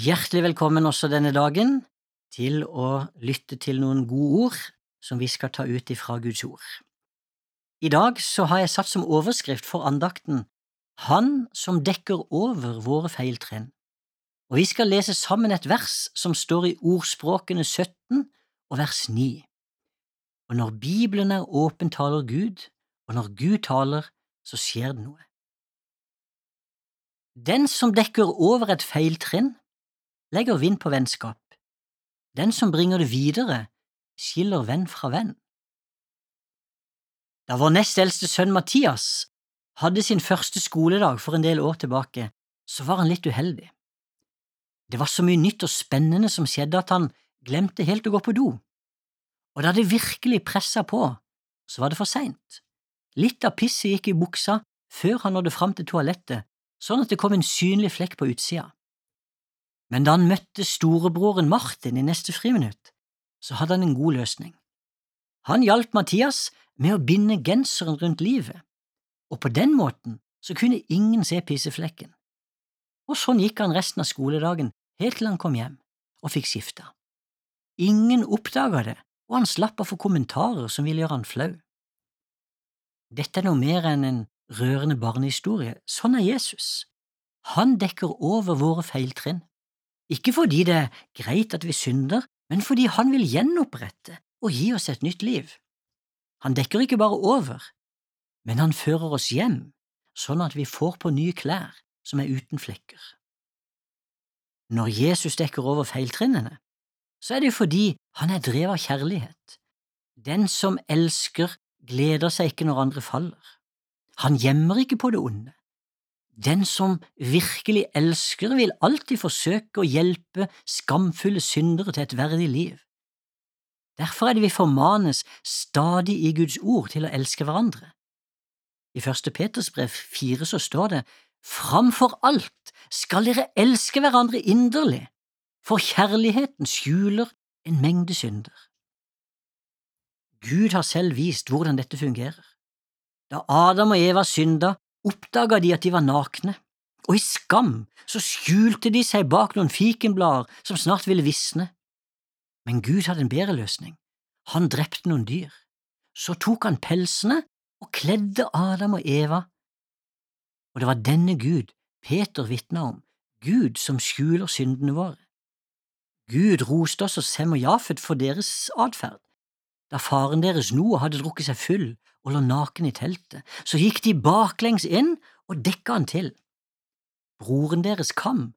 Hjertelig velkommen også denne dagen til å lytte til noen gode ord som vi skal ta ut ifra Guds ord. I dag så har jeg satt som overskrift for andakten Han som dekker over våre feiltrinn, og vi skal lese sammen et vers som står i Ordspråkene 17 og vers 9. Og når Bibelen er åpen, taler Gud, og når Gud taler, så skjer det noe. Den som dekker over et feiltrinn, legger vind på vennskap. Den som bringer det videre, skiller venn fra venn. Da vår nest eldste sønn Mathias hadde sin første skoledag for en del år tilbake, så var han litt uheldig. Det var så mye nytt og spennende som skjedde at han glemte helt å gå på do, og da det virkelig pressa på, så var det for seint. Litt av pisset gikk i buksa før han nådde fram til toalettet, sånn at det kom en synlig flekk på utsida men da han møtte storebroren Martin i neste friminutt, så hadde han en god løsning. Han hjalp Mathias med å binde genseren rundt livet, og på den måten så kunne ingen se pisseflekken. Og sånn gikk han resten av skoledagen helt til han kom hjem og fikk skifta. Ingen oppdaga det, og han slapp å få kommentarer som ville gjøre han flau. Dette er noe mer enn en rørende barnehistorie, sånn er Jesus. Han dekker over våre feiltrinn. Ikke fordi det er greit at vi synder, men fordi han vil gjenopprette og gi oss et nytt liv. Han dekker ikke bare over, men han fører oss hjem, sånn at vi får på nye klær som er uten flekker. Når Jesus dekker over feiltrinnene, så er det fordi han er drevet av kjærlighet. Den som elsker, gleder seg ikke når andre faller. Han gjemmer ikke på det onde. Den som virkelig elsker, vil alltid forsøke å hjelpe skamfulle syndere til et verdig liv. Derfor er det vi formanes stadig i Guds ord til å elske hverandre. I første Peters brev fire så står det Framfor alt skal dere elske hverandre inderlig, for kjærligheten skjuler en mengde synder. Gud har selv vist hvordan dette fungerer. Da Adam og Eva synda, oppdaga de at de var nakne, og i skam så skjulte de seg bak noen fikenblader som snart ville visne. Men Gud hadde en bedre løsning. Han drepte noen dyr. Så tok han pelsene og kledde Adam og Eva. Og det var denne Gud Peter vitna om, Gud som skjuler syndene våre. Gud roste også Sem og Jafet for deres atferd. Da faren deres Noah hadde drukket seg full og lå naken i teltet, så gikk de baklengs inn og dekka han til. Broren deres Kam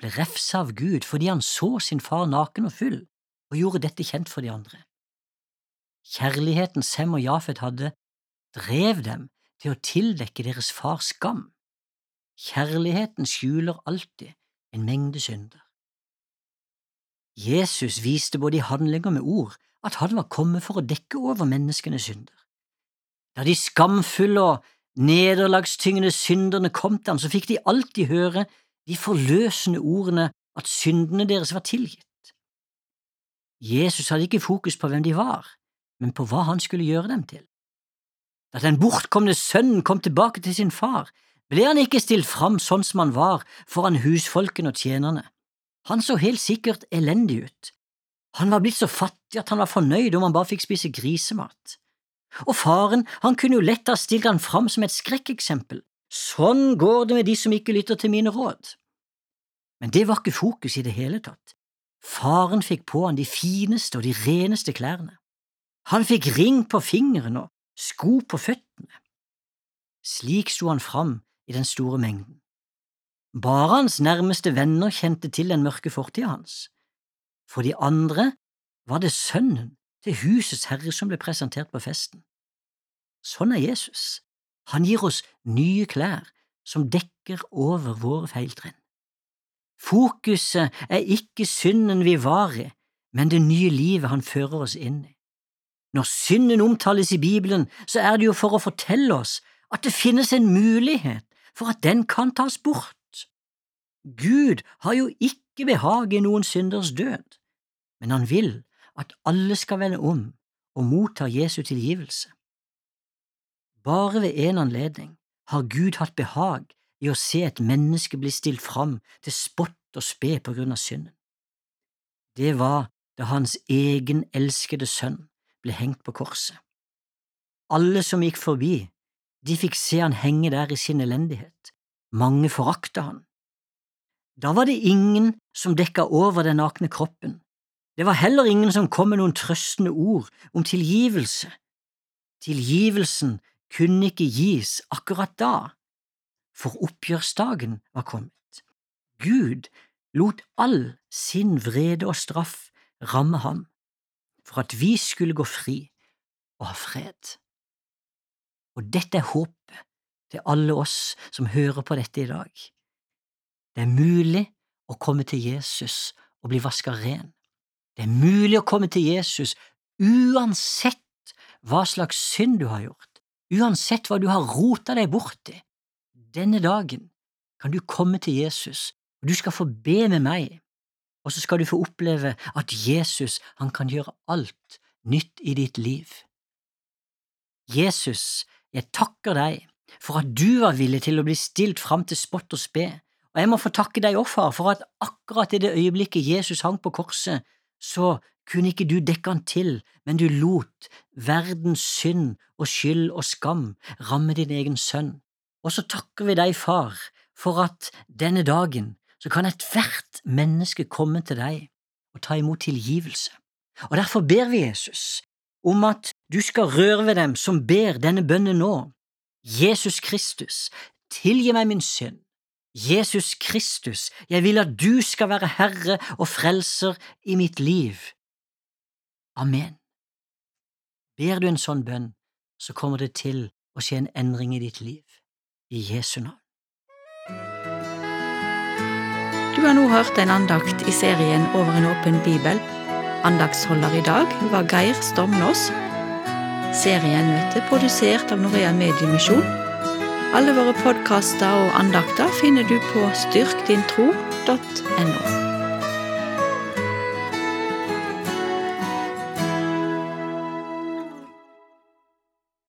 ble refsa av Gud fordi han så sin far naken og full, og gjorde dette kjent for de andre. Kjærligheten Sem og Jafet hadde, drev dem til å tildekke deres fars skam. Kjærligheten skjuler alltid en mengde synder. Jesus viste både i handlinger med ord at han var kommet for å dekke over menneskenes synder. Da de skamfulle og nederlagstyngende synderne kom til ham, så fikk de alltid høre de forløsende ordene at syndene deres var tilgitt. Jesus hadde ikke fokus på hvem de var, men på hva han skulle gjøre dem til. Da den bortkomne sønnen kom tilbake til sin far, ble han ikke stilt fram sånn som han var foran husfolkene og tjenerne. Han så helt sikkert elendig ut. Han var blitt så fattig at han var fornøyd om han bare fikk spise grisemat. Og faren, han kunne jo lett ha stilt han fram som et skrekkeksempel. Sånn går det med de som ikke lytter til mine råd. Men det var ikke fokus i det hele tatt. Faren fikk på han de fineste og de reneste klærne. Han fikk ring på fingeren og sko på føttene. Slik sto han fram i den store mengden. Bare hans nærmeste venner kjente til den mørke fortida hans. For de andre var det sønnen til husets herre som ble presentert på festen. Sånn er Jesus. Han gir oss nye klær som dekker over våre feiltrinn. Fokuset er ikke synden vi var i, men det nye livet han fører oss inn i. Når synden omtales i Bibelen, så er det jo for å fortelle oss at det finnes en mulighet for at den kan tas bort. Gud har jo ikke behag i noen synders død, men han vil at alle skal vende om og motta Jesu tilgivelse. Bare ved en anledning har Gud hatt behag i å se et menneske bli stilt fram til spott og spe på grunn av synden. Det var da hans egen elskede sønn ble hengt på korset. Alle som gikk forbi, de fikk se han henge der i sin elendighet. Mange forakta han. Da var det ingen som dekka over den nakne kroppen. Det var heller ingen som kom med noen trøstende ord om tilgivelse. Tilgivelsen kunne ikke gis akkurat da, for oppgjørsdagen var kommet. Gud lot all sin vrede og straff ramme ham, for at vi skulle gå fri og ha fred. Og dette er håpet til alle oss som hører på dette i dag. Det er mulig å komme til Jesus og bli vaska ren. Det er mulig å komme til Jesus uansett hva slags synd du har gjort, uansett hva du har rota deg bort i. Denne dagen kan du komme til Jesus, og du skal få be med meg, og så skal du få oppleve at Jesus, han kan gjøre alt nytt i ditt liv. Jesus, jeg takker deg for at du var villig til å bli stilt fram til spott og spe, og jeg må få takke deg òg, far, for at akkurat i det øyeblikket Jesus hang på korset, så kunne ikke du dekke han til, men du lot verdens synd og skyld og skam ramme din egen sønn. Og så takker vi deg, far, for at denne dagen så kan ethvert menneske komme til deg og ta imot tilgivelse. Og derfor ber vi Jesus om at du skal røre ved dem som ber denne bønnen nå. Jesus Kristus, tilgi meg min synd. Jesus Kristus, jeg vil at du skal være Herre og Frelser i mitt liv. Amen. Ber du en sånn bønn, så kommer det til å skje en endring i ditt liv. I Jesu navn. Du har nå hørt en andakt i serien Over en åpen bibel. Andaktsholder i dag var Geir Stormnås. Serien ble produsert av Norea Mediemisjon. Alle våre podkaster og andakter finner du på styrkdintro.no.